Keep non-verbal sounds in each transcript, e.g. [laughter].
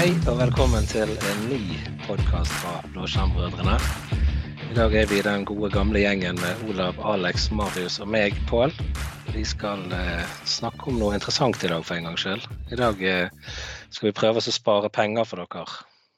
Hei og velkommen til en ny podkast fra Blåskjermbrødrene. I dag er vi den gode gamle gjengen med Olav, Alex, Marius og meg, Pål. Vi skal eh, snakke om noe interessant i dag for en gangs skyld. I dag eh, skal vi prøve oss å spare penger for dere.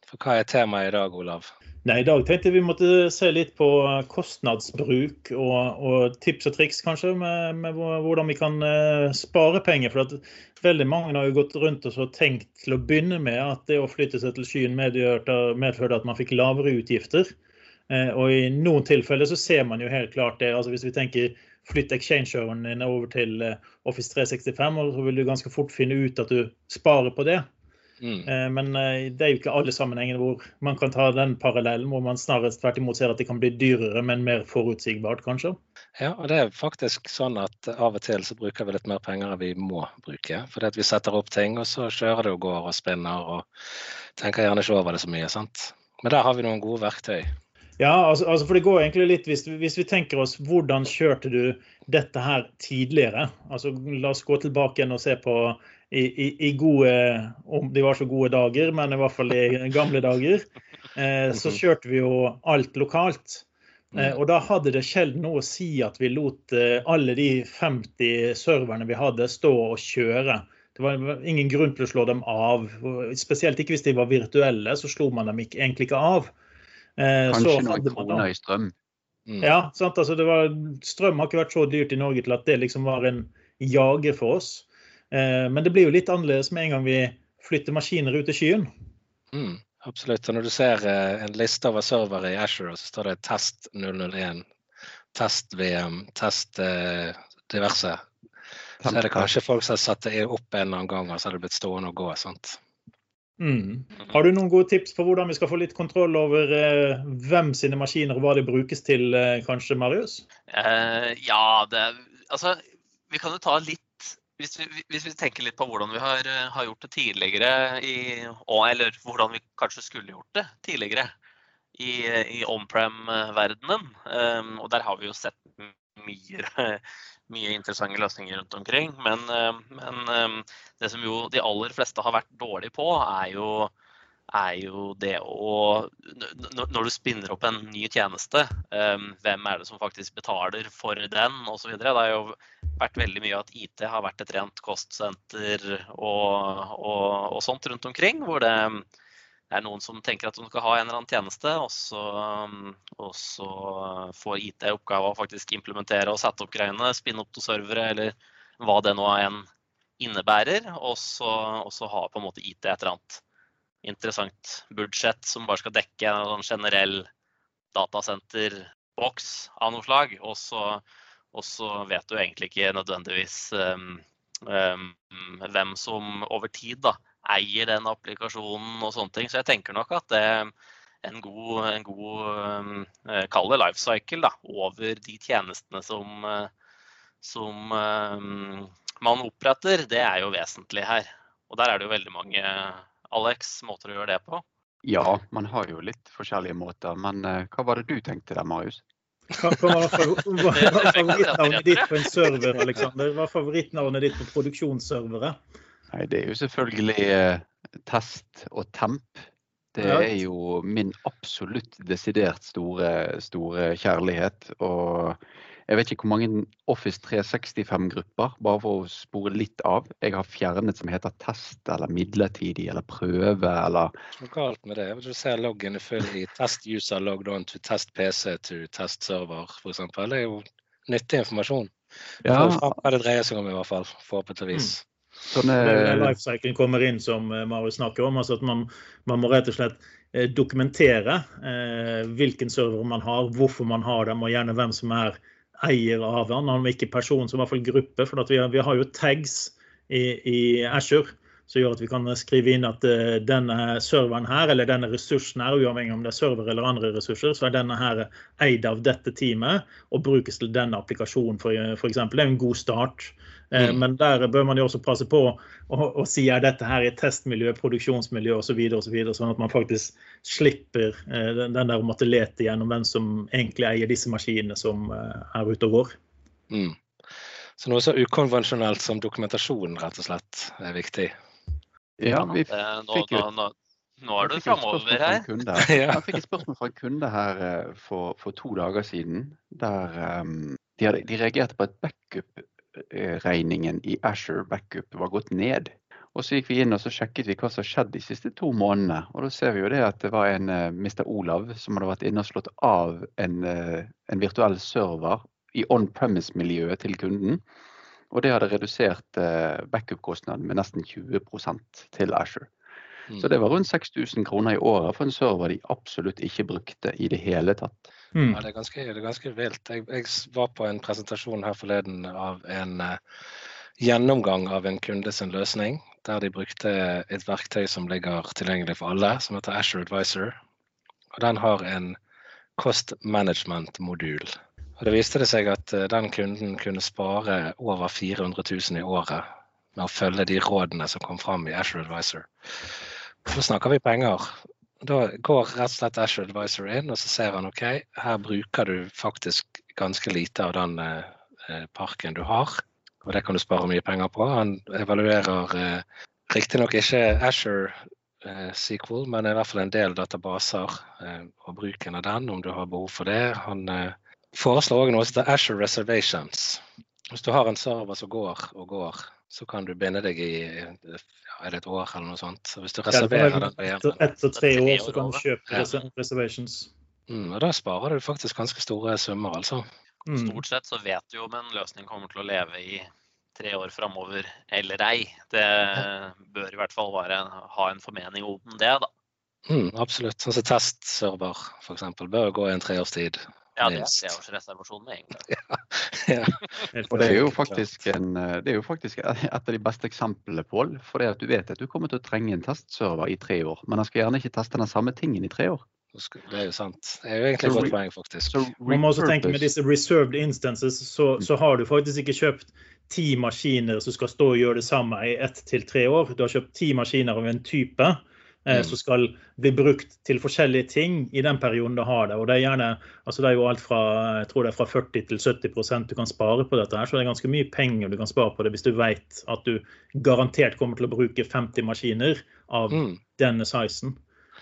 For hva er temaet i dag, Olav? Nei, I dag tenkte vi måtte se litt på kostnadsbruk og, og tips og triks kanskje med, med, hvordan vi kan uh, spare penger. For veldig mange har jo gått rundt og tenkt til å begynne med at det å flytte seg til Skyen medførte at man fikk lavere utgifter. Uh, og i noen tilfeller så ser man jo helt klart det. altså Hvis vi tenker flytt exchange-serveren din over til uh, Office 365, så vil du ganske fort finne ut at du sparer på det. Mm. Eh, men eh, det er jo ikke alle sammenhengene hvor man kan ta den parallellen, hvor man snarest tvert imot ser at det kan bli dyrere, men mer forutsigbart, kanskje. Ja, og det er faktisk sånn at av og til så bruker vi litt mer penger enn vi må bruke. Fordi at vi setter opp ting, og så kjører det og går og spinner og tenker gjerne ikke over det så mye. sant? Men der har vi noen gode verktøy. Ja, altså, altså for det går egentlig litt hvis, hvis, vi tenker oss hvordan kjørte du dette her tidligere? Altså La oss gå tilbake igjen og se på i, i, gode Om de var så gode dager, men i hvert fall i gamle dager. Eh, så mhm. kjørte vi jo alt lokalt. Eh, mm. og da hadde det sjelden noe å si at vi lot eh, alle de 50 serverne vi hadde, stå og kjøre. Det var ingen grunn til å slå dem av. Spesielt ikke hvis de var virtuelle, så slo man dem ikke, egentlig ikke av. Eh, Kanskje noen kroner i strøm. Mm. Ja, sant? Altså, var, strøm har ikke vært så dyrt i Norge til at det liksom var en jager for oss. Eh, men det blir jo litt annerledes med en gang vi flytter maskiner ut i skyen. Mm, absolutt. Og når du ser eh, en liste over servere i Asher, så står det test 001, test VM, test eh, diverse. Så er det kanskje folk som har satt det opp en eller annen gang, og så har det blitt stående og gå. sant? Mm. Har du noen gode tips på hvordan vi skal få litt kontroll over eh, hvem sine maskiner og hva de brukes til, eh, kanskje, Marius? Eh, ja, det, altså, vi kan jo ta litt hvis vi, hvis vi, tenker litt på hvordan vi har, eh, har gjort det tidligere, i, eller hvordan vi kanskje skulle gjort det tidligere i, i on-prem-verdenen, um, og der har vi jo sett mye, [laughs] mye interessante løsninger rundt omkring. Men, men um, det som jo de aller fleste har vært dårlige på, er jo er jo det å Når du spinner opp en ny tjeneste, ehm, hvem er det som faktisk betaler for den osv. Det har jo vært veldig mye at IT har vært et rent kostsenter og, og, og sånt rundt omkring. Hvor det er noen som tenker at de skal ha en eller annen tjeneste, og så, og så får IT oppgave å faktisk implementere og sette opp greiene, spinne opp til servere eller hva det nå enn innebærer. Og så, og så har på en måte IT et eller annet interessant budsjett som bare skal dekke en sånn generell datasenterboks av noe slag. Og så, vet du egentlig ikke nødvendigvis um, um, hvem som over tid da, eier den applikasjonen og sånne ting. Så jeg tenker nok at det er en god, en god um, kall det life cycle, da, over de tjenestene som, som um, man oppretter, det er jo vesentlig her. Og der er det jo veldig mange Alex, måter å gjøre det på? Ja, man har jo litt forskjellige måter. Men uh, hva var det du tenkte der, Marius? Hva var [laughs] favorittnavnet ditt på en server, Alexander? Hva er favorittnavnet ditt på produksjonsservere? Nei, Det er jo selvfølgelig uh, test og temp. Det er jo min absolutt desidert store, store kjærlighet. Og jeg vet ikke hvor mange Office 365-grupper, bare for å spore litt av. Jeg har fjernet som heter test eller midlertidig eller prøve eller Hva er galt med det? Du ser loggen full i test user logged on to test PC to test server, f.eks. Det er jo nyttig informasjon. Ja. Hva det dreier seg om, i hvert fall. Forhåpentligvis. Mm. Sånn, eh, Lifecycling kommer inn, som eh, Marius snakker om. altså at man, man må rett og slett eh, dokumentere eh, hvilken server man har, hvorfor man har dem, og gjerne hvem som er eier av den, om ikke person, så i hvert fall gruppe. For vi, vi, har jo tags i, i Azure som gjør at vi kan skrive inn at uh, denne serveren her, eller denne ressursen her, uavhengig om det er server eller andre ressurser, så er denne her eid av dette teamet og brukes til denne applikasjonen, f.eks. Det er en god start. Uh, mm. Men der bør man jo også passe på å, si er dette her i testmiljø, produksjonsmiljø osv., så videre, og så videre, sånn at man faktisk slipper uh, den, der å måtte lete gjennom hvem som egentlig eier disse maskinene som er ute og går. Mm. Så noe så ukonvensjonelt som dokumentasjon rett og slett er viktig. Ja, vi fikk jo Nå er du framover her. [laughs] Jeg fikk et spørsmål fra en kunde her eh, for, for to dager siden. Der um, de, hadde, de, reagerte på at backup-regningen i Asher Backup var gått ned. Og så gikk vi inn og så sjekket vi hva som har skjedd de siste to månedene. Og da ser vi jo det at det var en uh, eh, Mr. Olav som hadde vært inne og slått av en, uh, en virtuell server i on-premise-miljøet til kunden. Og det hadde redusert uh, backup-kostnaden med nesten 20 til Asher. Mm. Så det var rundt 6000 kroner i året for en server de absolutt ikke brukte i det hele tatt. Mm. Ja, det er ganske, det er ganske vilt. Jeg, jeg, var på en presentasjon her forleden av en uh, gjennomgang av en kunde sin løsning der de brukte et verktøy som ligger tilgjengelig for alle, som heter Asher Advisor. Og den har en cost management-modul. Og Det viste det seg at eh, den kunden kunne spare over 400 000 i året med å følge de rådene som kom fram i Asher Advisor. Så snakker vi penger. Da går rett og slett Ashore Advisor inn, og så ser han OK, her bruker du faktisk ganske lite av den eh, parken du har og det kan du spare mye penger på. Han evaluerer eh, riktignok ikke Ashore eh, SQL, men i hvert fall en del databaser eh, og bruken av den, om du har behov for det. Han eh, foreslår òg noe som heter Ashore Reservations. Hvis du har en server som går og går, så kan du binde deg i ja, er det et år eller noe sånt. Så hvis du reserverer den på Etter tre år så kan du kjøpe ja. reservations. Mm, og da sparer du faktisk ganske store summer, altså. Mm. Stort sett så vet du jo om en løsning kommer til å leve i tre år framover eller ei. Det bør i hvert fall være, ha en formening om det, da. Mm, absolutt. Sånn som testserver f.eks. bør gå i en treårstid. Ja, det er treårsreservasjon med en gang. [laughs] ja, [laughs] ja. Og det er, jo faktisk en, det er jo faktisk et av de beste eksemplene, Pål. For det at du vet at du kommer til å trenge en testserver i tre år, men han skal gjerne ikke teste den samme tingen i tre år. Det er jo sant. Det er jo egentlig et godt poeng, faktisk. Man må også tenke med disse reserved instances, så, mm. så, har du faktisk ikke kjøpt ti maskiner som skal stå og gjøre det samme i ett til tre år. Du har kjøpt ti maskiner av en type mm. som skal bli brukt til forskjellige ting i den perioden du har det. Og det er gjerne, altså det er jo alt fra, jeg tror det er fra 40 til 70% du kan spare på dette. her, Så det er ganske mye penger du kan spare på det hvis du vet at du garantert kommer til å bruke 50 maskiner av mm. denne sizen.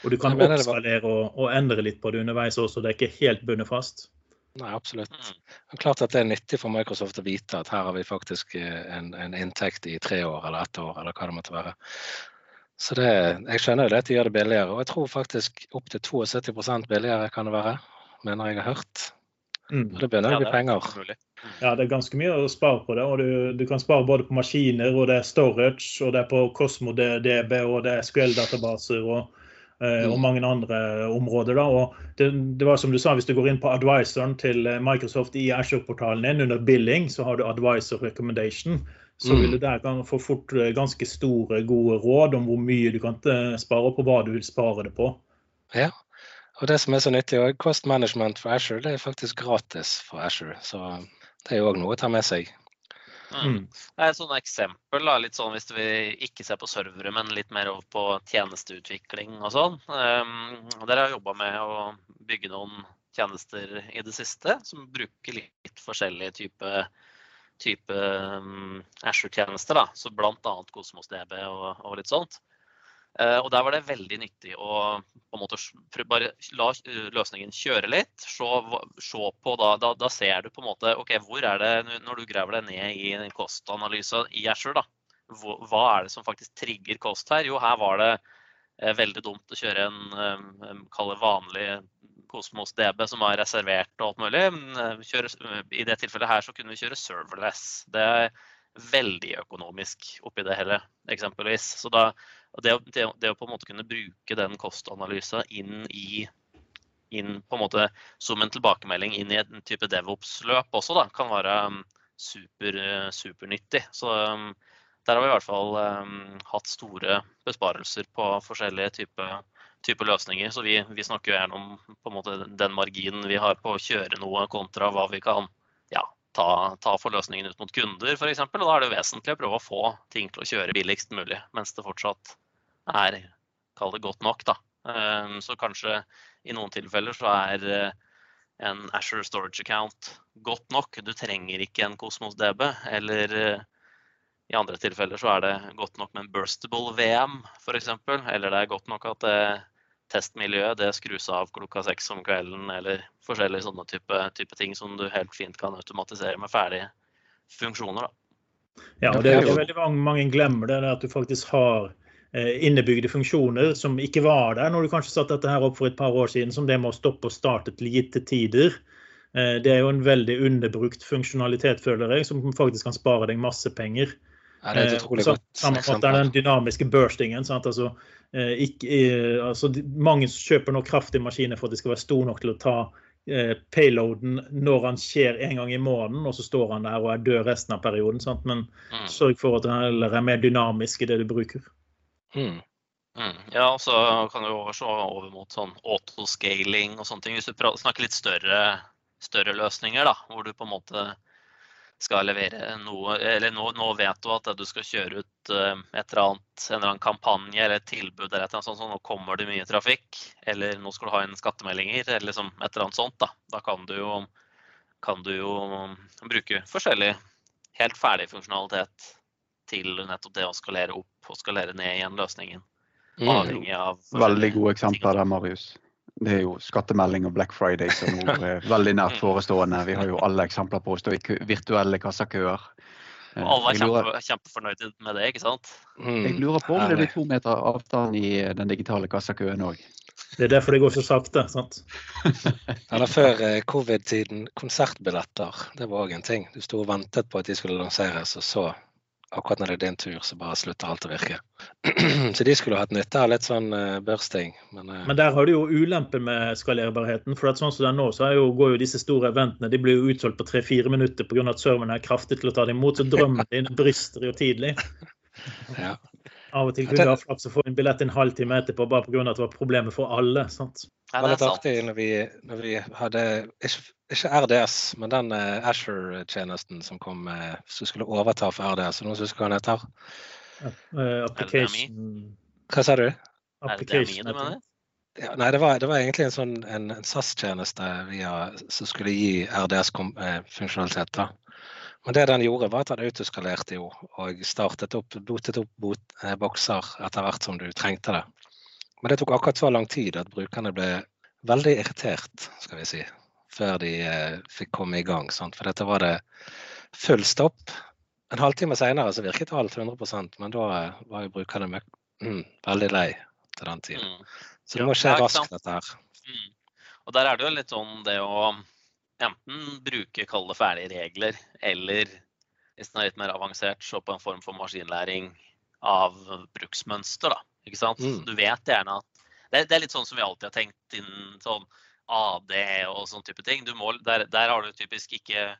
Og du kan oppskalere og, og, endre litt på det underveis også, det er ikke helt bundet fast. Nei, absolutt. Det er klart at det er nyttig for Microsoft å vite at her har vi faktisk eh, en, en inntekt i tre år eller ett år, eller hva det måtte være. Så det, jeg skjønner jo det at de gjør det billigere, og jeg tror faktisk opptil 72% billigere kan det være, mener jeg har hørt. Mm. Og det begynner å bli penger. Ja, det er ganske mye å spare på det. og du, du, kan spare både på maskiner, og det er storage, og det er på Cosmo DB, og det er SQL-databaser. og Eh, og mm. mange andre områder. Da. Og det, det, var som du sa, Hvis du går inn på advisoren til eh, Microsoft i Ashore-portalen din, under billing, så har du advisor recommendation. Så vil mm. du der få fort eh, ganske store, gode råd om hvor mye du kan spare, og på hva du vil spare det på. Ja, og det som er så nyttig, og Cost management for Ashore det er faktisk gratis for Ashore. Så det er jo òg noe å ta med seg. Mm. mm. Det er et sånt eksempel, da, litt sånn hvis vi ikke ser på servere, men litt mer over på tjenesteutvikling og sånn. Um, dere har jobba med å bygge noen tjenester i det siste som bruker litt forskjellige typer type, um, Ashore-tjenester. da, så Bl.a. Kosmos DB og, og litt sånt. Uh, og Der var det veldig nyttig å på en måte bare la løsningen kjøre litt. Se, se på da, da, da, ser du på en måte ok, hvor er det, Når du graver deg ned i en kostanalyse i Azure, da, hva er det som faktisk trigger kost her? Jo, her var det eh, veldig dumt å kjøre en um, vanlig Cosmos DB som er reservert og alt mulig. Kjøre, I det tilfellet her så kunne vi kjøre serverless. Det er veldig økonomisk oppi det hele, eksempelvis. Så da, det, det, det, å på en måte kunne bruke den kostanalysen inn i inn på en måte som en tilbakemelding inn i en type DevOps-løp også, da, kan være um, super, supernyttig. Så um, der har vi i hvert fall um, hatt store besparelser på forskjellige typer type løsninger. Så vi, vi, snakker gjerne om måte den marginen vi har på å kjøre noe, kontra hva vi kan ja, ta, ta forløsningen ut mot kunder f.eks. Og da er det vesentlig å prøve å få ting til å kjøre billigst mulig, mens det fortsatt er kall det godt nok. da. Ehm, så kanskje i noen tilfeller så er eh, en Asher Storage Account godt nok. Du trenger ikke en Cosmos DB eller, I andre tilfeller så er det godt nok med en burstable VM f.eks. Eller det er godt nok at det, testmiljøet det skrus av klokka seks om kvelden. Eller forskjellige sånne type, type, ting som du helt fint kan automatisere med ferdige funksjoner. Da. Ja, og det er jo veldig mange, mange glemmer det at du faktisk har eh, innebygde funksjoner som ikke var der når du kanskje satte dette her opp for et par år siden, som det med å stoppe og starte til gitte tider. Eh, det er jo en veldig underbrukt funksjonalitet, føler jeg, som faktisk kan spare deg masse penger. Ja, det er et Eh, utrolig den dynamiske burstingen. Sant? Altså, eh, ikke, eh, altså, mange kjøper nå kraftige maskiner for at de skal være store nok til å ta eh, payloaden når han skjer en gang i måneden, og så står han der og er død resten av perioden. Sant? Men Mm. sørg for at den heller er mer dynamisk i det du bruker. Mm. Mm. Ja, og så kan du også over mot sånn autoscaling og sånne ting. Hvis du snakker litt større, større løsninger, da, hvor du på en måte skal levere noe Eller nå, nå vet du at du skal kjøre ut eh, et eller annet, en eller annen kampanje eller et tilbud eller et eller annet sånt, så nå kommer det mye trafikk. Eller nå skal du ha inn skattemeldinger eller liksom et eller annet sånt. Da, da kan du jo kan du jo bruke forskjellig helt ferdig funksjonalitet til nettopp det å skalere opp og skalere ned igjen løsningen. Mm. Avhengig av Veldig gode eksempler der, Marius. Det er jo skattemelding og Black Friday som [laughs] er veldig nært forestående. Vi har jo alle eksempler på å stå i virtuelle kassakøer. Og alle er lurer, kjempe, kjempefornøyde med det, ikke sant? Mm. jeg lurer på om det blir to meter avstand i den digitale kassakøen òg. Det er derfor det går så sakte. sant? [laughs] Eller før eh, covid-tiden, konsertbilletter. Det var òg en ting. Du sto og ventet på at de skulle lanseres, og så, akkurat når det er din tur, så bare slutter alt å virke. [clears throat] så de skulle hatt nytte av litt sånn uh, bursting. Men, eh, Men der har du jo ulempen med skalerbarheten. for at sånn som det er nå, så er jo, går jo disse store eventene de blir jo utsolgt på tre-fire minutter pga. at serveren er kraftig til å ta det imot. Så drømmen [laughs] din brister jo tidlig. ja. Av og til kunne du ha flaks og få en billett en halvtime etterpå bare pga. at det var problemet for alle. sant? Ja, Det var litt sant. artig når vi, når vi hadde ikke, ikke RDS, men den uh, Azure-tjenesten som kom uh, som skulle overta for RDS. Noen som husker hva den heter? Uh, application Hva sa du? Er det DMI application? Ja, nei, det var, det var egentlig en sånn en, en SAS-tjeneste som skulle gi RDS-funksjonalitet. Men det den gjorde, var at den autoskalerte jo og startet opp, botet opp bot, eh, bokser etter hvert som du trengte det. Men det tok akkurat så lang tid at brukerne ble veldig irritert, skal vi si, før de eh, fikk komme i gang. Sant? For dette var det full stopp. En halvtime seinere så virket alt 100% men da eh, var jo brukerne mm, veldig lei til den tiden. Mm. Så det må skje raskt, dette her. Mm. Og der er det jo litt sånn det å enten bruke kalde ferdige regler, eller hvis den er litt mer avansert, så på en form for maskinlæring av bruksmønster. da, ikke sant? Mm. Du vet gjerne at det, det er litt sånn som vi alltid har tenkt innen sånn AD og sånn type ting. Du må, der, der har du typisk ikke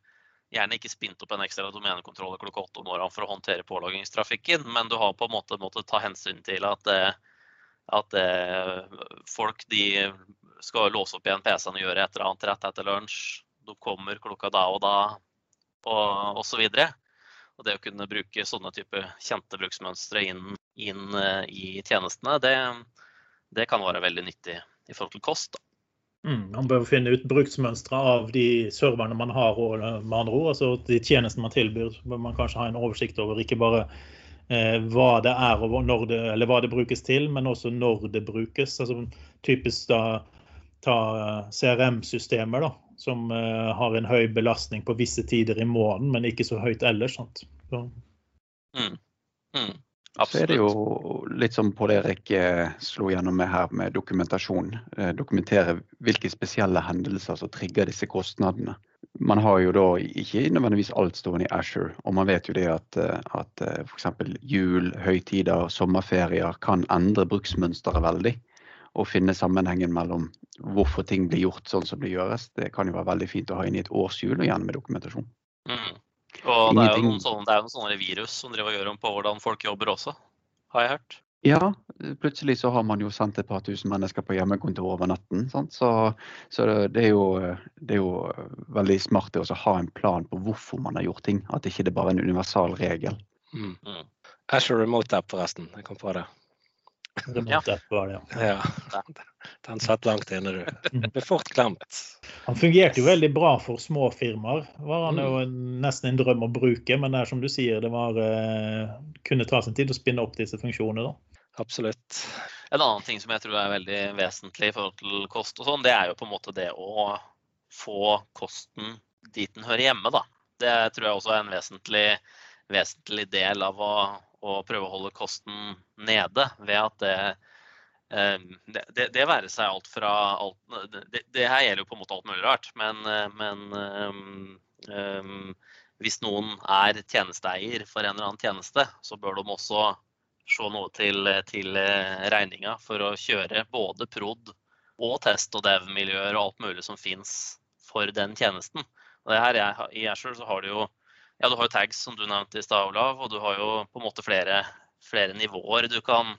gjerne ikke spint opp en ekstra domenekontroller klokka åtte om morgenen for å håndtere påloggingstrafikken, men du har på en måte måttet ta hensyn til at, eh, at eh, folk de skal låse opp igjen PC-en og gjøre et eller annet rett etter lunsj. De kommer klokka da og da, og osv. Og det å kunne bruke sånne type kjente bruksmønstre inn, inn eh, i tjenestene, det, det kan være veldig nyttig i forhold til kost. Mm, man bør finne ut bruksmønstre av de serverne man har, og, eh, med andre ord. Altså de tjenestene man tilbyr. Så bør man kanskje ha en oversikt over ikke bare eh, hva det er og det, eller hva det brukes til, men også når det brukes. Altså, typisk da ta eh, CRM-systemer, da, som uh, har en høy belastning på visse tider i måneden, men ikke så høyt ellers. Sant? Så, Mm. Mm. Så er det jo litt som Pål Erik eh, slo gjennom med her med dokumentasjon. Eh, dokumentere hvilke spesielle hendelser som trigger disse kostnadene. Man har jo da ikke nødvendigvis alt stående i Azure, og man vet jo det at, eh, at f.eks. jul, høytider, sommerferier kan endre bruksmønsteret veldig. Og finne sammenhengen mellom hvorfor ting blir gjort sånn som det gjøres. Det kan jo være veldig fint å ha inn i et årshjul og gjennom med dokumentasjon. Mm. Og det er jo noen sånne, det er jo noen sånne virus som driver og gjør om på hvordan folk jobber også, har jeg hørt. Ja, plutselig så har man jo sendt et par tusen mennesker på hjemmekontor over natten. Sant? Så, så det, er jo, det er jo veldig smart det å ha en plan på hvorfor man har gjort ting. At ikke det bare er en universal regel. Mm. Mm. Azure Remote App, forresten. Jeg kom på det. Var det, ja. ja. Den satt langt inne, du. Mm. Ble fort glemt. Han fungerte jo veldig bra for små firmaer. var han jo nesten en drøm å bruke, men det er som du sier, det var uh, kunne ta sin tid å spinne opp disse funksjonene. da. Absolutt. En annen ting som jeg tror er veldig vesentlig i forhold til kost og sånn, det er jo på en måte det å få kosten dit den hører hjemme, da. Det tror jeg også er en vesentlig, vesentlig del av å, å, prøve å holde kosten nede. Ved at det, eh, det, det, det være seg alt fra alt, det, det, her gjelder jo på en måte alt mulig rart, men, men um, um, hvis noen er tjenesteeier for en eller annen tjeneste, så bør de også se noe til, til regninga for å kjøre både prod og test og dev-miljøer og alt mulig som fins for den tjenesten. Og det her er, I Azure så har du jo ja, du har jo tags, som du nevnte i stad, Olav, og du har jo på en måte flere, flere nivåer du kan,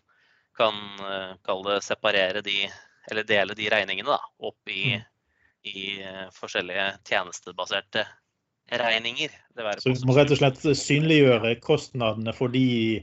kan uh, kalle det separere de, eller dele de regningene da, opp i, mm. i uh, forskjellige tjenestebaserte regninger. så du må rett og slett synliggjøre kostnadene for de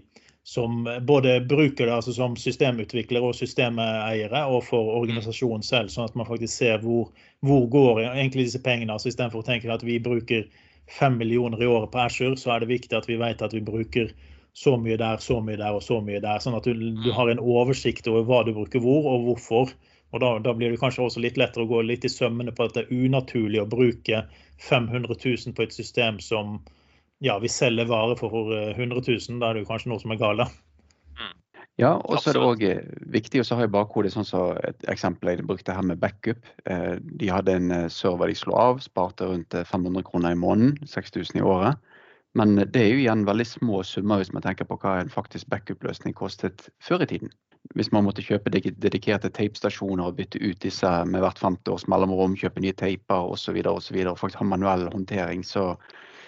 som både bruker det altså som systemutvikler og systemeiere, og for organisasjonen selv, sånn at man faktisk ser hvor, hvor går egentlig disse pengene. altså Istedenfor å tenke at vi bruker fem millioner i året på Ashore, så er det viktig at vi vet at vi bruker så mye der, så mye der og så mye der. Sånn at du, du har en oversikt over hva du bruker hvor, og hvorfor. Og da, da, blir det kanskje også litt lettere å gå litt i sømmene på at det er unaturlig å bruke 500 000 på et system som ja, vi selger varer for 100 000, da er det kanskje noe som er galt. Ja, og så er det òg viktig, og så har jeg bakhodet sånn som så et eksempel jeg brukte her med backup. Eh, de hadde en eh, server de slo av, sparte rundt 500 kroner i måneden, 6000 i året. Men det er jo igjen veldig små summer hvis man tenker på hva en faktisk backup-løsning kostet før i tiden. Hvis man måtte kjøpe dedikerte tapestasjoner og bytte ut disse med hvert femte års mellomrom, kjøpe nye taper osv., og faktisk ha manuell håndtering, så,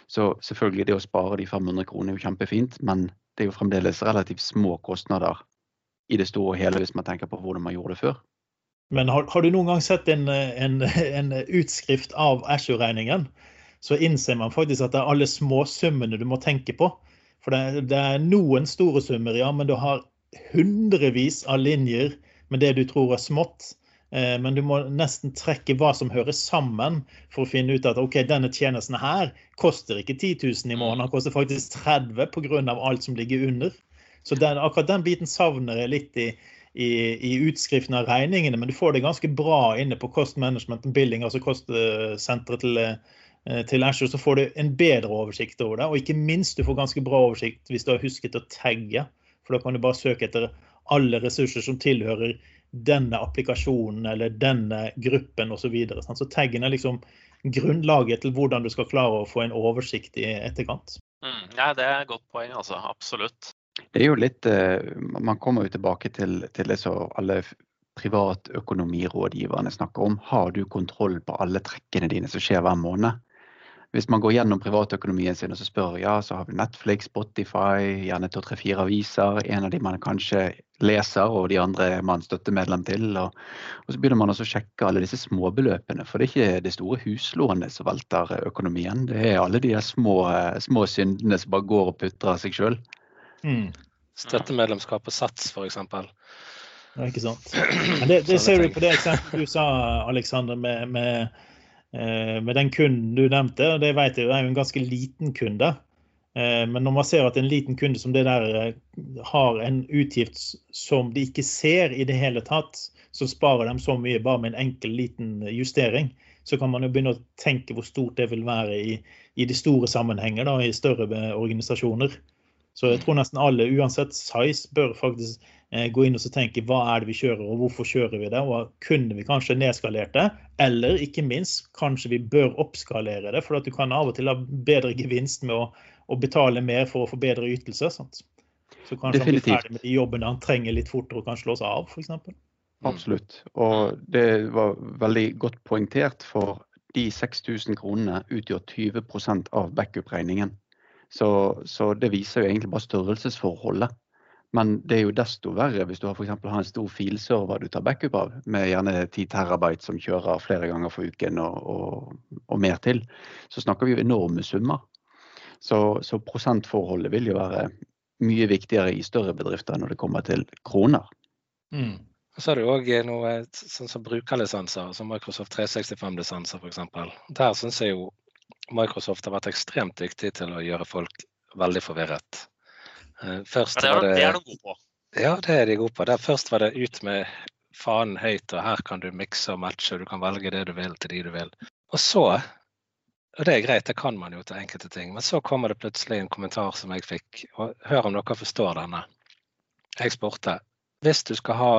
så selvfølgelig, det å spare de 500 kronene er jo kjempefint, men det er jo fremdeles relativt små kostnader i det store og hele hvis man tenker på hvordan man gjorde det før. Men har, har du noen gang sett en, en, en utskrift av Ashore-regningen, så innser man faktisk at det er alle småsummene du må tenke på. For det, det, er noen store summer, ja, men du har hundrevis av linjer med det du tror er smått. Eh, men du må nesten trekke hva som hører sammen for å finne ut at ok, denne tjenesten her koster ikke 10 000 i måneden, den koster faktisk 30 pga. alt som ligger under. Så den, akkurat den biten savner jeg litt i, i, i, utskriften av regningene, men du får det ganske bra inne på Cost Management Billing, altså kostsenteret til, eh, til Ashore, så får du en bedre oversikt over det. Og ikke minst du får ganske bra oversikt hvis du har husket å tagge. For da kan du bare søke etter alle ressurser som tilhører denne applikasjonen eller denne gruppen osv. Så, videre, så taggen er liksom grunnlaget til hvordan du skal klare å få en oversikt i etterkant. Mm, ja, det er et godt poeng, altså. Absolutt. Det er jo litt eh, Man kommer jo tilbake til, til det som alle privatøkonomirådgiverne snakker om. Har du kontroll på alle trekkene dine som skjer hver måned? Hvis man går gjennom privatøkonomien sin og så spør ja, så har vi Netflix, Spotify, gjerne to, tre, fire aviser. En av de man kanskje leser, og de andre er man støttemedlem til. Og, og så begynner man også å sjekke alle disse småbeløpene. For det er ikke det store huslånet som velter økonomien. Det er alle de små, små syndene som bare går og putrer seg sjøl. Mm. Støttemedlemskap på Sats, f.eks. Ja, ikke sant. Men det, det ser du på det eksempelet du sa, Aleksander, med, med Eh, med den kunden du nevnte, og det vet jeg er jo en ganske liten kunde. Eh, men når man ser at en liten kunde som det der eh, har en utgift som de ikke ser i det hele tatt, så sparer de så mye bare med en enkel, liten justering. Så kan man jo begynne å tenke hvor stort det vil være i, i de store sammenhenger, da, i større organisasjoner. Så jeg tror nesten alle, uansett size, bør faktisk gå inn og tenke hva er det vi kjører og hvorfor kjører vi det. og Kunne vi kanskje nedskalert det, eller ikke minst kanskje vi bør oppskalere det. For at du kan av og til ha bedre gevinst med å, å betale mer for å få bedre ytelse. Sant? Så kanskje Definitivt. han blir ferdig med de jobbene han trenger litt fortere og kan slå seg av, f.eks. Mm. Absolutt. Og det var veldig godt poengtert, for de 6000 kronene utgjør 20% av backup-regningen. Så, så, det viser jo egentlig bare størrelsesforholdet. Men det er jo desto verre hvis du har, for har en stor filserver du tar backup av, med gjerne 10 terabyte som kjører flere ganger for uken og, og, og mer til. Så snakker vi jo enorme summer. Så, så, prosentforholdet vil jo være mye viktigere i større bedrifter når det kommer til kroner. Mm. Så har du òg noe sånn som brukerlisenser, som Microsoft 365-lisenser f.eks. Der syns jeg jo Microsoft har vært ekstremt dyktig til å gjøre folk veldig forvirret. Eh, først ja, det, er, det er de gode på. Ja, det er de gode på. Der først var det ut med fanen høyt, og her kan du mikse og matche, og du kan velge det du vil til de du vil. Og så, og det er greit, det kan man jo til enkelte ting, men så kommer det plutselig en kommentar som jeg fikk, og hør om dere forstår denne. Jeg spurte hvis du skal ha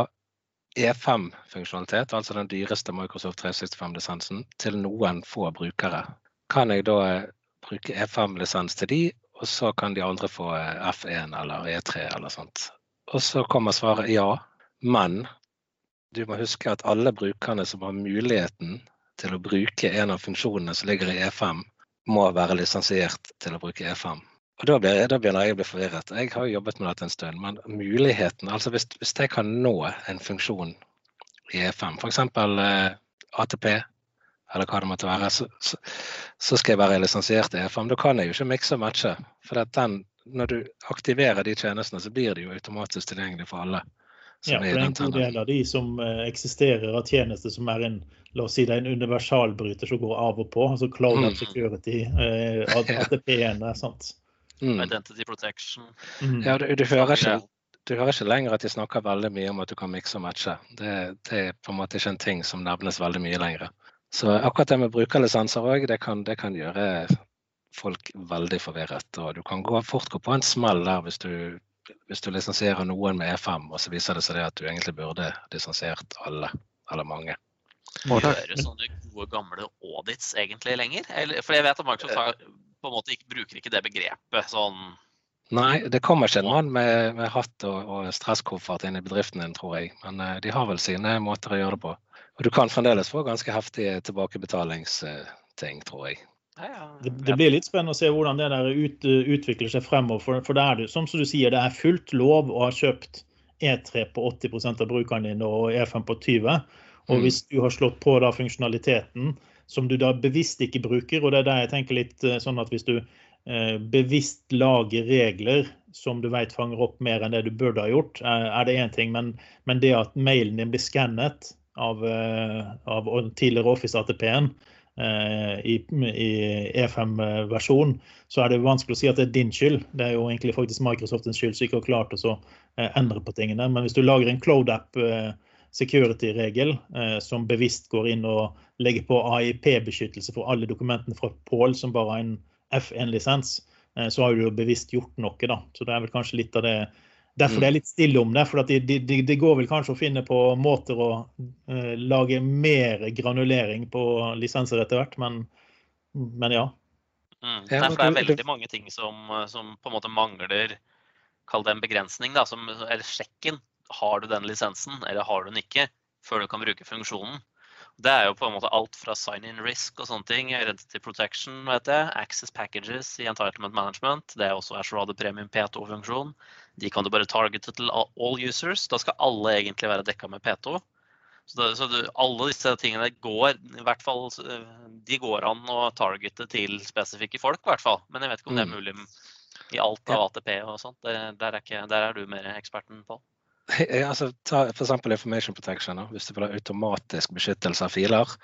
E5-funksjonalitet, altså den dyreste Microsoft 365-lisensen, til noen få brukere, kan jeg da eh, bruke E5-lisens til de, og så kan de andre få eh, F1 eller E3 eller sånt. Og så kommer svaret ja, men du må huske at alle brukerne som har muligheten til å bruke en av funksjonene som ligger i E5, må være lisensiert til å bruke E5. Og da, blir, begynner jeg å bli forvirret. Jeg har jo jobbet med dette en stund, men muligheten altså hvis, hvis jeg kan nå en funksjon i E5, f.eks. Eh, ATP, eller hva det måtte være, så, så, så, skal jeg være lisensiert i E5. Da kan jeg jo ikke mikse og matche. For den, når du aktiverer de tjenestene, så blir de jo automatisk tilgjengelig for alle. Ja, for det er en god del av de som eh, eksisterer av tjenester som er en la oss si det er en universalbryter som går av og på. altså Cloud mm. Security, eh, [laughs] ATP-en. sant? Mm. Identity protection. Mm. Ja, du, du, hører ikke, du, hører ikke, lenger at de snakker veldig mye om at du kan mikse og matche. Det, det, er på en måte ikke en ting som nevnes veldig mye lenger. Så akkurat det med brukerlisenser òg, det, det, kan gjøre folk veldig forvirret. Og du kan gå, fort gå på en smell der hvis du, hvis du lisensierer noen med E5, og så viser det seg det at du egentlig burde lisensiert alle, eller mange. Gjøre sånne gode, gamle audits egentlig lenger? Eller, for jeg vet at Microsoft har på en måte ikke, bruker ikke det begrepet sånn Nei, det kommer ikke en mann med, med hatt og, og stresskoffert inn i bedriften din, tror jeg. Men uh, de har vel sine måter å gjøre det på. Og du kan fremdeles få ganske heftige tilbakebetalingsting, tror jeg. Det, det, blir litt spennende å se hvordan det der ut, utvikler seg fremover. For, for det er som du sier, det er fullt lov å ha kjøpt E3 på 80% av brukerne dine og E5 på 20 Og mm. hvis du har slått på da funksjonaliteten som du da bevisst ikke bruker. Og det er der jeg tenker litt eh, sånn at hvis du eh, bevisst lager regler som du vet fanger opp mer enn det du burde ha gjort, er det én ting. Men, men, det at mailen din blir skannet av, eh, av tidligere Office ATP-en i, i E5-versjon, så er det vanskelig å si at det er din skyld. Det er jo egentlig faktisk Microsoftens skyld som ikke har klart å endre på tingene. Men hvis du lager en Cloud-app security-regel eh, som bevisst går inn og legger på AIP-beskyttelse for alle dokumentene fra Pål som bare har en F1-lisens, eh, så har du jo bevisst gjort noe. da. Så det er vel kanskje litt av det Derfor det er litt stille om det. For det de, de, de går vel kanskje å finne på måter å uh, lage mer granulering på lisenser etter hvert, men, men ja. Mm. derfor er det veldig mange ting som, som på en måte mangler Kall det en begrensning, da, som, eller sjekken har du den lisensen, eller har du den ikke, før du kan bruke funksjonen. Det er jo på en måte alt fra sign-in risk og sånne ting, identity protection, vet jeg, access packages i entitlement management. Det er også Azure Premium P2-funksjon. De kan du bare targete til all users. Da skal alle egentlig være dekka med P2. Så, det, så du, alle disse tingene går i hvert fall, de går an å targete til spesifikke folk, i hvert fall. Men jeg vet ikke om det er mm. mulig i alt av ATP og sånt. Der, der, er, der er du mer eksperten på. altså, ta f.eks. information protection. Da. Hvis du vil ha automatisk beskyttelse av filer,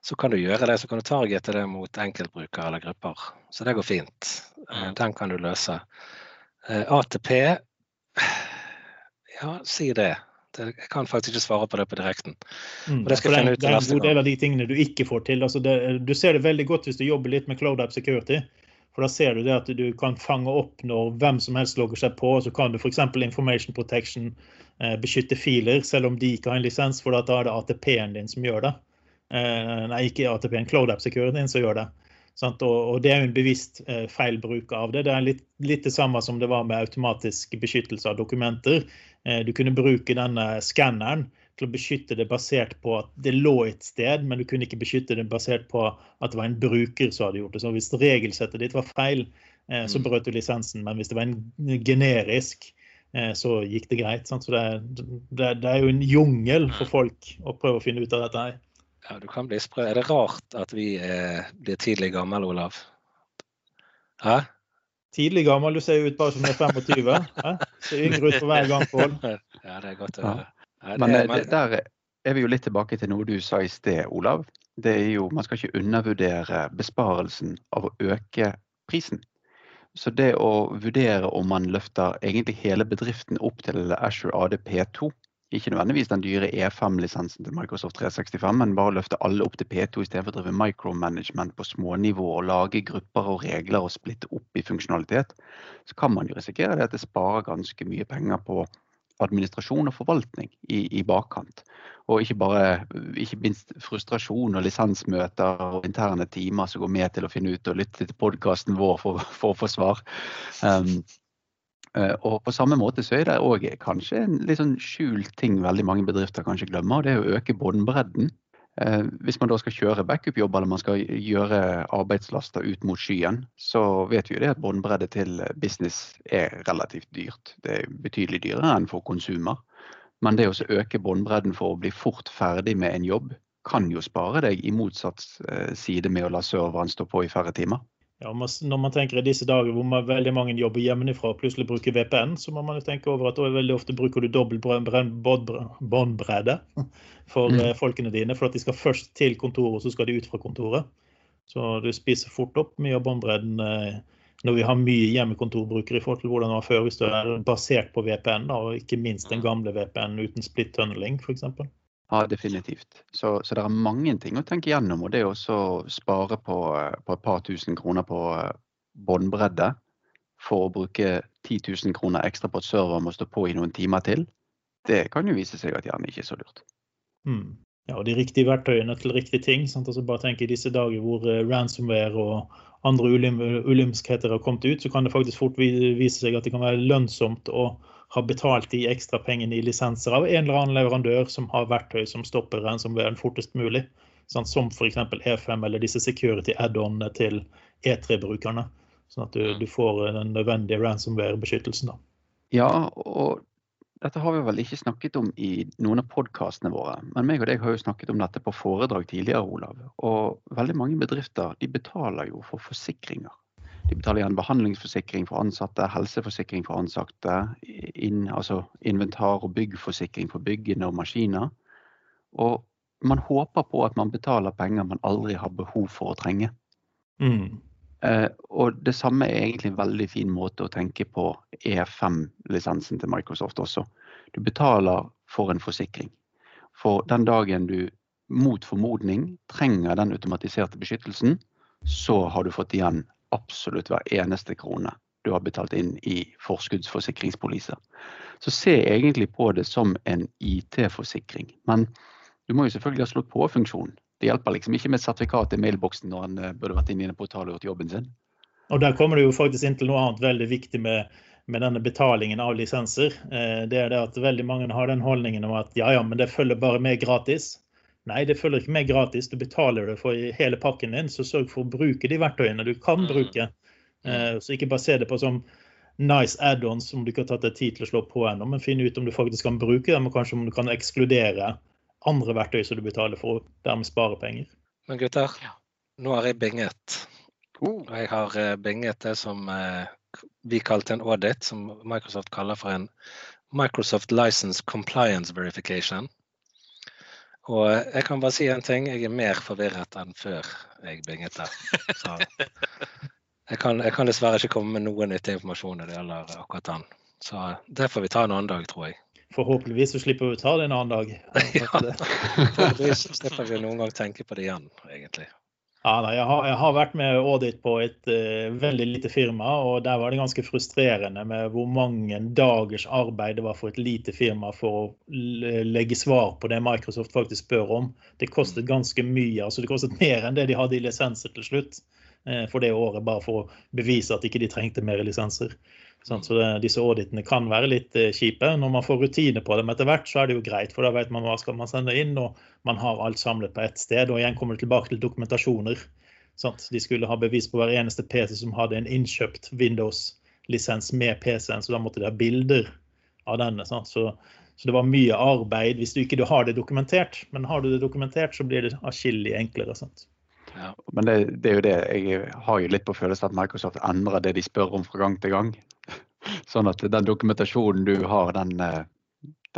så kan du gjøre det. Så kan du targete det mot enkeltbrukere eller grupper. Så det går fint. Eh, den kan du løse. Eh, ATP Ja, si det. Jeg kan faktisk ikke svare på det på direkten. Mm, det, det, er, det er en god del av de tingene du ikke får til. Altså det, du ser det veldig godt hvis du jobber litt med Cloud App Security. For da ser du det at du kan fange opp når hvem som helst logger seg på. Så kan du f.eks. Information Protection eh, beskytte filer, selv om de ikke har en lisens, for da er det ATP-en din som gjør det. Eh, nei, ikke ATP-en, Cloud App Security som gjør det. Og, og, det er jo en bevisst eh, feilbruk av det. Det er litt, litt, det samme som det var med automatisk beskyttelse av dokumenter. Eh, du kunne bruke denne skanneren til å beskytte det basert på at det lå et sted, men du kunne ikke beskytte det basert på at det var en bruker som hadde gjort det. Så hvis regelsettet ditt var feil, eh, så mm. brøt du lisensen. Men hvis det var en generisk, eh, så gikk det greit. Sant? Så det det, det er, jo en jungel for folk å prøve å finne ut av dette her. Ja, du kan bli sprø. Er det rart at vi er, blir tidlig gammel, Olav? Hæ? Tidlig gammel, du ser ut bare som du er 25. Hæ? Ser yngre ut for hver gang, Pål. [laughs] Ja, det er godt å høre. Men det, der er vi jo litt tilbake til noe du sa i sted, Olav. Det er jo, Man skal ikke undervurdere besparelsen av å øke prisen. Så det å vurdere om man løfter egentlig hele bedriften opp til Azure ADP2, ikke nødvendigvis den dyre E5-lisensen til Microsoft 365, men bare løfte alle opp til P2 istedenfor å drive micromanagement på smånivå og lage grupper og regler og splitte opp i funksjonalitet, så kan man jo risikere det at det sparer ganske mye penger på administrasjon og forvaltning i, i bakkant. Og ikke bare ikke minst frustrasjon og lisensmøter og interne timer som går med til å finne ut og lytte til podkasten vår for, for, å få svar. Um, og på samme måte så er det òg kanskje en litt sånn skjult ting veldig mange bedrifter kanskje glemmer, og det er å øke båndbredden. Eh, hvis man da skal kjøre backup-jobb eller man skal gjøre arbeidslaster ut mot skyen, så vet vi jo det at båndbredde til business er relativt dyrt. Det er betydelig dyrere enn for konsumer. Men det å øke båndbredden for å bli fort ferdig med en jobb, kan jo spare deg i motsatt eh, side med å la serveren stå på i færre timer. Ja, Når man tenker i disse dager hvor man veldig mange jobber hjemmefra og plutselig bruker VPN, så må man jo tenke over at veldig ofte bruker du dobbel båndbredde for mm. Eh, folkene dine. For at de skal først til kontoret, og så skal de ut fra kontoret. Så du spiser fort opp mye av båndbredden eh, når vi har mye hjemmekontorbrukere i forhold til hvordan det var før, hvis du er basert på VPN, og ikke minst den gamle VPN uten split tunneling f.eks. Ja, definitivt. Så, så, det er mange ting å tenke gjennom. Og det å spare på, på, et par tusen kroner på eh, båndbredde for å bruke 10 000 kroner ekstra på at serveren må stå på i noen timer til, det kan jo vise seg at gjerne ikke er så lurt. Mm. Ja, og de riktige verktøyene til riktige ting. Sant? Altså bare tenk I disse dager hvor uh, ransomware og andre ulym ulymskheter har kommet ut, så kan det faktisk fort vise seg at det kan være lønnsomt å har betalt de ekstra pengene i lisenser av en eller annen leverandør som har verktøy som stopper ransomwaren fortest mulig. Sånn, som f.eks. E5 eller disse security add-onene til E3-brukerne. Sånn at du, du, får den nødvendige ransomware-beskyttelsen. Ja, og dette har vi vel ikke snakket om i noen av podkastene våre. Men meg og deg har jo snakket om dette på foredrag tidligere, Olav. Og veldig mange bedrifter de betaler jo for forsikringer. De betaler igjen behandlingsforsikring for ansatte, helseforsikring for ansatte, inn, altså inventar- og byggforsikring for byggene og maskiner. Og man håper på at man betaler penger man aldri har behov for å trenge. Mm. Eh, og det samme er egentlig en veldig fin måte å tenke på E5-lisensen til Microsoft også. Du betaler for en forsikring. For den dagen du mot formodning trenger den automatiserte beskyttelsen, så har du fått igjen absolutt hver eneste krone du har betalt inn i forskuddsforsikringspoliser. Så se egentlig på det som en IT-forsikring. Men du må jo selvfølgelig ha slått på-funksjonen. Det hjelper liksom ikke med et sertifikat i mailboksen når en eh, burde vært inne i en portal og gjort jobben sin. Og Der kommer det jo faktisk inn til noe annet veldig viktig med, med denne betalingen av lisenser. Eh, det er det at veldig mange har den holdningen om at ja, ja, men det følger bare med gratis. Nei, det følger ikke med gratis. Du betaler det for hele pakken din, så sørg for å bruke de verktøyene du kan mm. bruke. Mm. Eh, så ikke bare se det på som nice add-ons som du ikke har tatt deg tid til å slå på ennå, men finne ut om du faktisk kan bruke dem, og kanskje om du kan ekskludere andre verktøy som du betaler for, og dermed spare penger. Men gutter, nå har jeg binget. Og jeg har eh, binget det som eh, vi kalte en audit, som Microsoft kaller for en Microsoft License Compliance Verification. Og jeg kan bare si en ting. Jeg er mer forvirret enn før jeg binget der. Så [laughs] jeg kan, jeg kan dessverre ikke komme med noe nyttig informasjon når det gjelder akkurat den. Så det får vi ta en annen dag, tror jeg. Forhåpentligvis så slipper vi å ta det en annen dag. [laughs] ja, forhåpentligvis slipper vi noen gang tenke på det igjen, egentlig. Ja, jeg, har, jeg, har, vært med audit på et uh, veldig lite firma, og der var det ganske frustrerende med hvor mange dagers arbeid det var for et lite firma for å legge svar på det Microsoft faktisk spør om. Det kostet mm. ganske mye. altså Det kostet mer enn det de hadde i lisenser til slutt uh, for det året, bare for å bevise at ikke de trengte mer lisenser. Så det, disse auditene kan være litt uh, kjipe. Når man får rutine på dem etter hvert, så er det jo greit, for da vet man hva skal man sende inn, og man har alt samlet på ett sted. Og igjen kommer det tilbake til dokumentasjoner. Sant? De skulle ha bevis på hver eneste PC som hadde en innkjøpt Windows-lisens med PC-en, så da måtte de ha bilder av denne. Så, så, det var mye arbeid hvis du ikke har det dokumentert. Men har du det dokumentert, så blir det atskillig enklere. Sant? Ja, men det, det, er jo det. Jeg har jo litt på følelsen at Microsoft endrer det de spør om fra gang til gang. [laughs] Sånn at den dokumentasjonen du har, den, eh,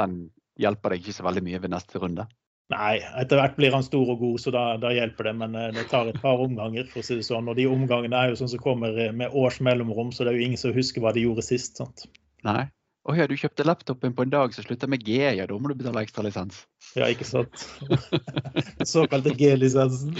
den hjelper deg ikke så veldig mye ved neste runde. Nei, etter hvert blir han stor og god, så da, da, hjelper det. Men det tar et par omganger, for å si det sånn. Og de omgangene er jo sånn som kommer med års mellomrom, så det er jo ingen som husker hva de gjorde sist. sant? Nei. Å ja, du kjøpte laptopen på en dag som slutta med G, ja da må du betale ekstra lisens. Ja, ikke sant. Den såkalte G-lisensen.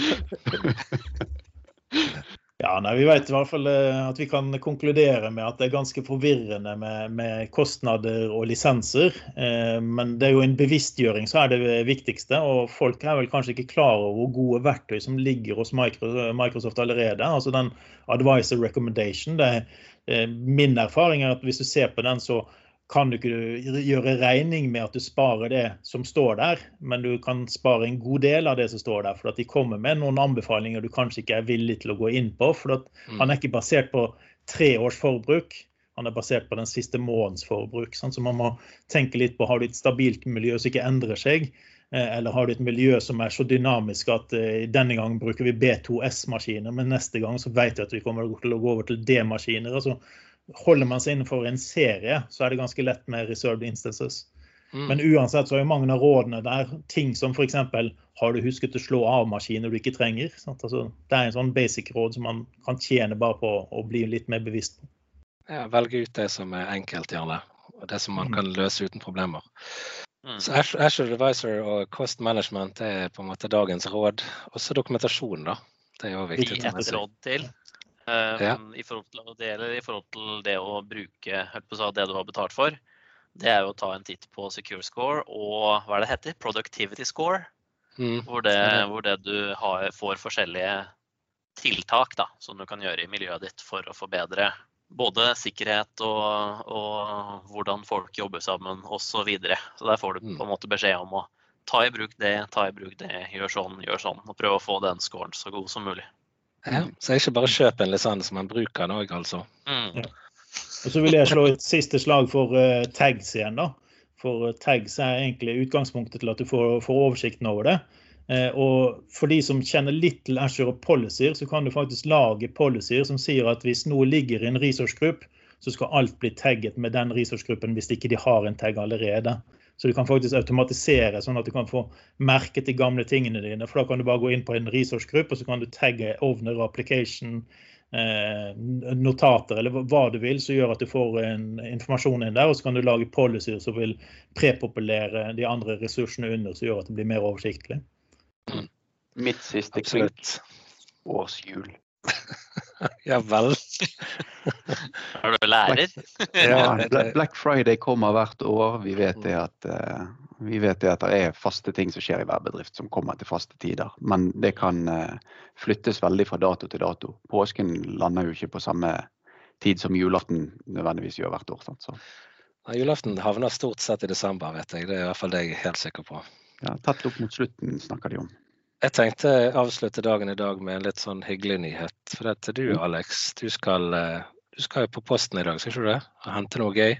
Ja, nei, Vi vet i hvert fall eh, at vi kan konkludere med at det er ganske forvirrende med, med kostnader og lisenser. Eh, men det er jo en bevisstgjøring som er det viktigste. Og folk er vel kanskje ikke klar over hvor gode verktøy som ligger hos Microsoft allerede. Altså den advisor recommendation. Det er, eh, min erfaring er at hvis du ser på den, så kan du ikke gjøre regning med at du sparer det som står der, men du kan spare en god del av det som står der. For at de kommer med noen anbefalinger du kanskje ikke er villig til å gå inn på. For at mm. han er ikke basert på tre års forbruk, han er basert på den siste månedens forbruk. Sånn, så man må tenke litt på har du et stabilt miljø som ikke endrer seg. Eh, eller har du et miljø som er så dynamisk at uh, denne gangen bruker vi B2S-maskiner, men neste gang så vet vi at vi kommer til å gå over til D-maskiner. altså holder man seg innenfor en serie, så er det ganske lett med reserved instances. Mm. Men uansett så er jo mange av rådene der ting som f.eks. har du husket å slå av maskiner du ikke trenger. Altså, det er en sånn basic råd som man kan tjene bare på å bli litt mer bevisst på. Ja, velge ut det som er enkelt, gjerne. Og det som man mm. kan løse uten problemer. Mm. Så Asher Advisor og Cost Management er på en måte dagens råd. Også dokumentasjon, da. Det er jo viktig. Et råd til. Um, ja. i, forhold til, det gjelder i forhold til det å bruke på det du har betalt for. Det er jo å ta en titt på Secure Score og hva er det heter? Productivity Score. Mm. Hvor, det, hvor, det, du har, får forskjellige tiltak da, som du kan gjøre i miljøet ditt for å forbedre både sikkerhet og, og hvordan folk jobber sammen osv. Så, videre. så der får du mm. på en måte beskjed om å ta i bruk det, ta i bruk det, gjør sånn, gjør sånn. Og prøve å få den scoren så god som mulig. Ja, så ikke bare kjøp en lisens, men bruk den òg, altså. Mm. Og så vil jeg slå et siste slag for uh, tags igjen, da. For uh, tags er egentlig utgangspunktet til at du får, får oversikten over det. Uh, og for de som kjenner litt til Azure og policies, så kan du faktisk lage policies som sier at hvis noe ligger i en resource group, så skal alt bli tagget med den resource-gruppen hvis ikke de har en tag allerede. Så du kan faktisk automatisere, sånn at du kan få merket de gamle tingene dine. For da kan du bare gå inn på en resource-gruppe, og så kan du tagge owner application, eh, notater eller hva du vil, som gjør at du får en informasjon inn der. Og så kan du lage policies som vil prepopulere de andre ressursene under, som gjør at det blir mer oversiktlig. Mitt siste klink årshjul. [laughs] ja vel. [laughs] Er du lærer? ja, Black Friday kommer hvert år. Vi vet det at, uh, vi vet det at det er faste ting som skjer i hver bedrift som kommer til faste tider. Men det kan uh, flyttes veldig fra dato til dato. Påsken lander jo ikke på samme tid som julaften nødvendigvis gjør hvert år. Sant? Så. Ja, julaften havner stort sett i desember, vet jeg. Det er i hvert fall det jeg er helt sikker på. Ja, Tett opp mot slutten snakker de om. Jeg tenkte å avslutte dagen i dag med en litt sånn hyggelig nyhet. For det er du, mm. Alex, du skal, eh, du skal jo på posten i dag, skal ikke du det? Og hente noe gøy?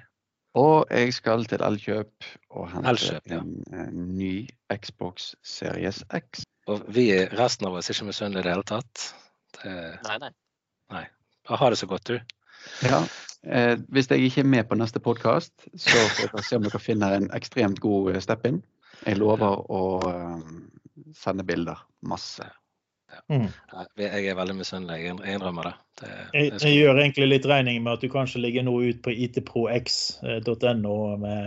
Og jeg skal til Elkjøp og hente Elkjøp, ja. en, en, ny Xbox Series X. Og vi, resten av oss, er ikke misunnelige i det hele tatt. Det... Nei, nei. nei. Ha det så godt, du. Ja. Eh, hvis jeg ikke er med på neste podkast, så får dere se om dere finner en ekstremt god eh, step-in. Jeg lover å um, sende bilder. Masse. Ja. Mm. Jeg er veldig misunnelig, jeg innrømmer det. det, det jeg, jeg, gjør egentlig litt regning med at du kanskje ligger nå ut på itprox.no med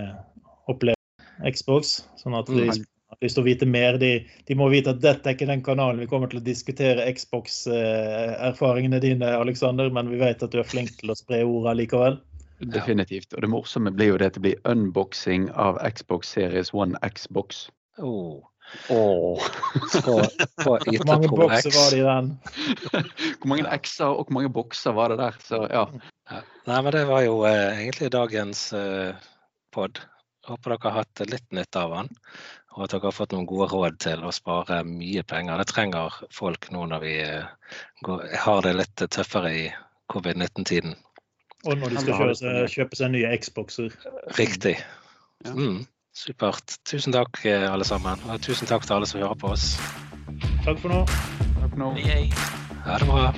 opplevelse Xbox. Sånn at de mm. har lyst til å vite mer. De, de, må vite at dette er ikke den kanalen vi kommer til å diskutere Xbox-erfaringene dine, Alexander, men vi vet at du er flink til å spre ordet likevel. Definitivt. Og det morsomme blir jo det at det blir unboxing av Xbox Series One Xbox. Oh. Oh. [laughs] hvor mange bokser var det i den? [laughs] hvor mange X-er og hvor mange bokser var det der? Så, ja. Nei, men det var jo eh, egentlig dagens eh, pod. Håper dere har hatt litt nytte av den. Og at dere har fått noen gode råd til å spare mye penger. Det trenger folk nå når vi eh, går, har det litt tøffere i covid-19-tiden. Og når de skal kjøpe seg, kjøpe seg nye Xboxer. Riktig. Mm. Supert. Tusen takk, eh, alle sammen. Og tusen takk til alle som hører på oss. Takk for nå. Takk for nå. Hei, hei. Ha det bra.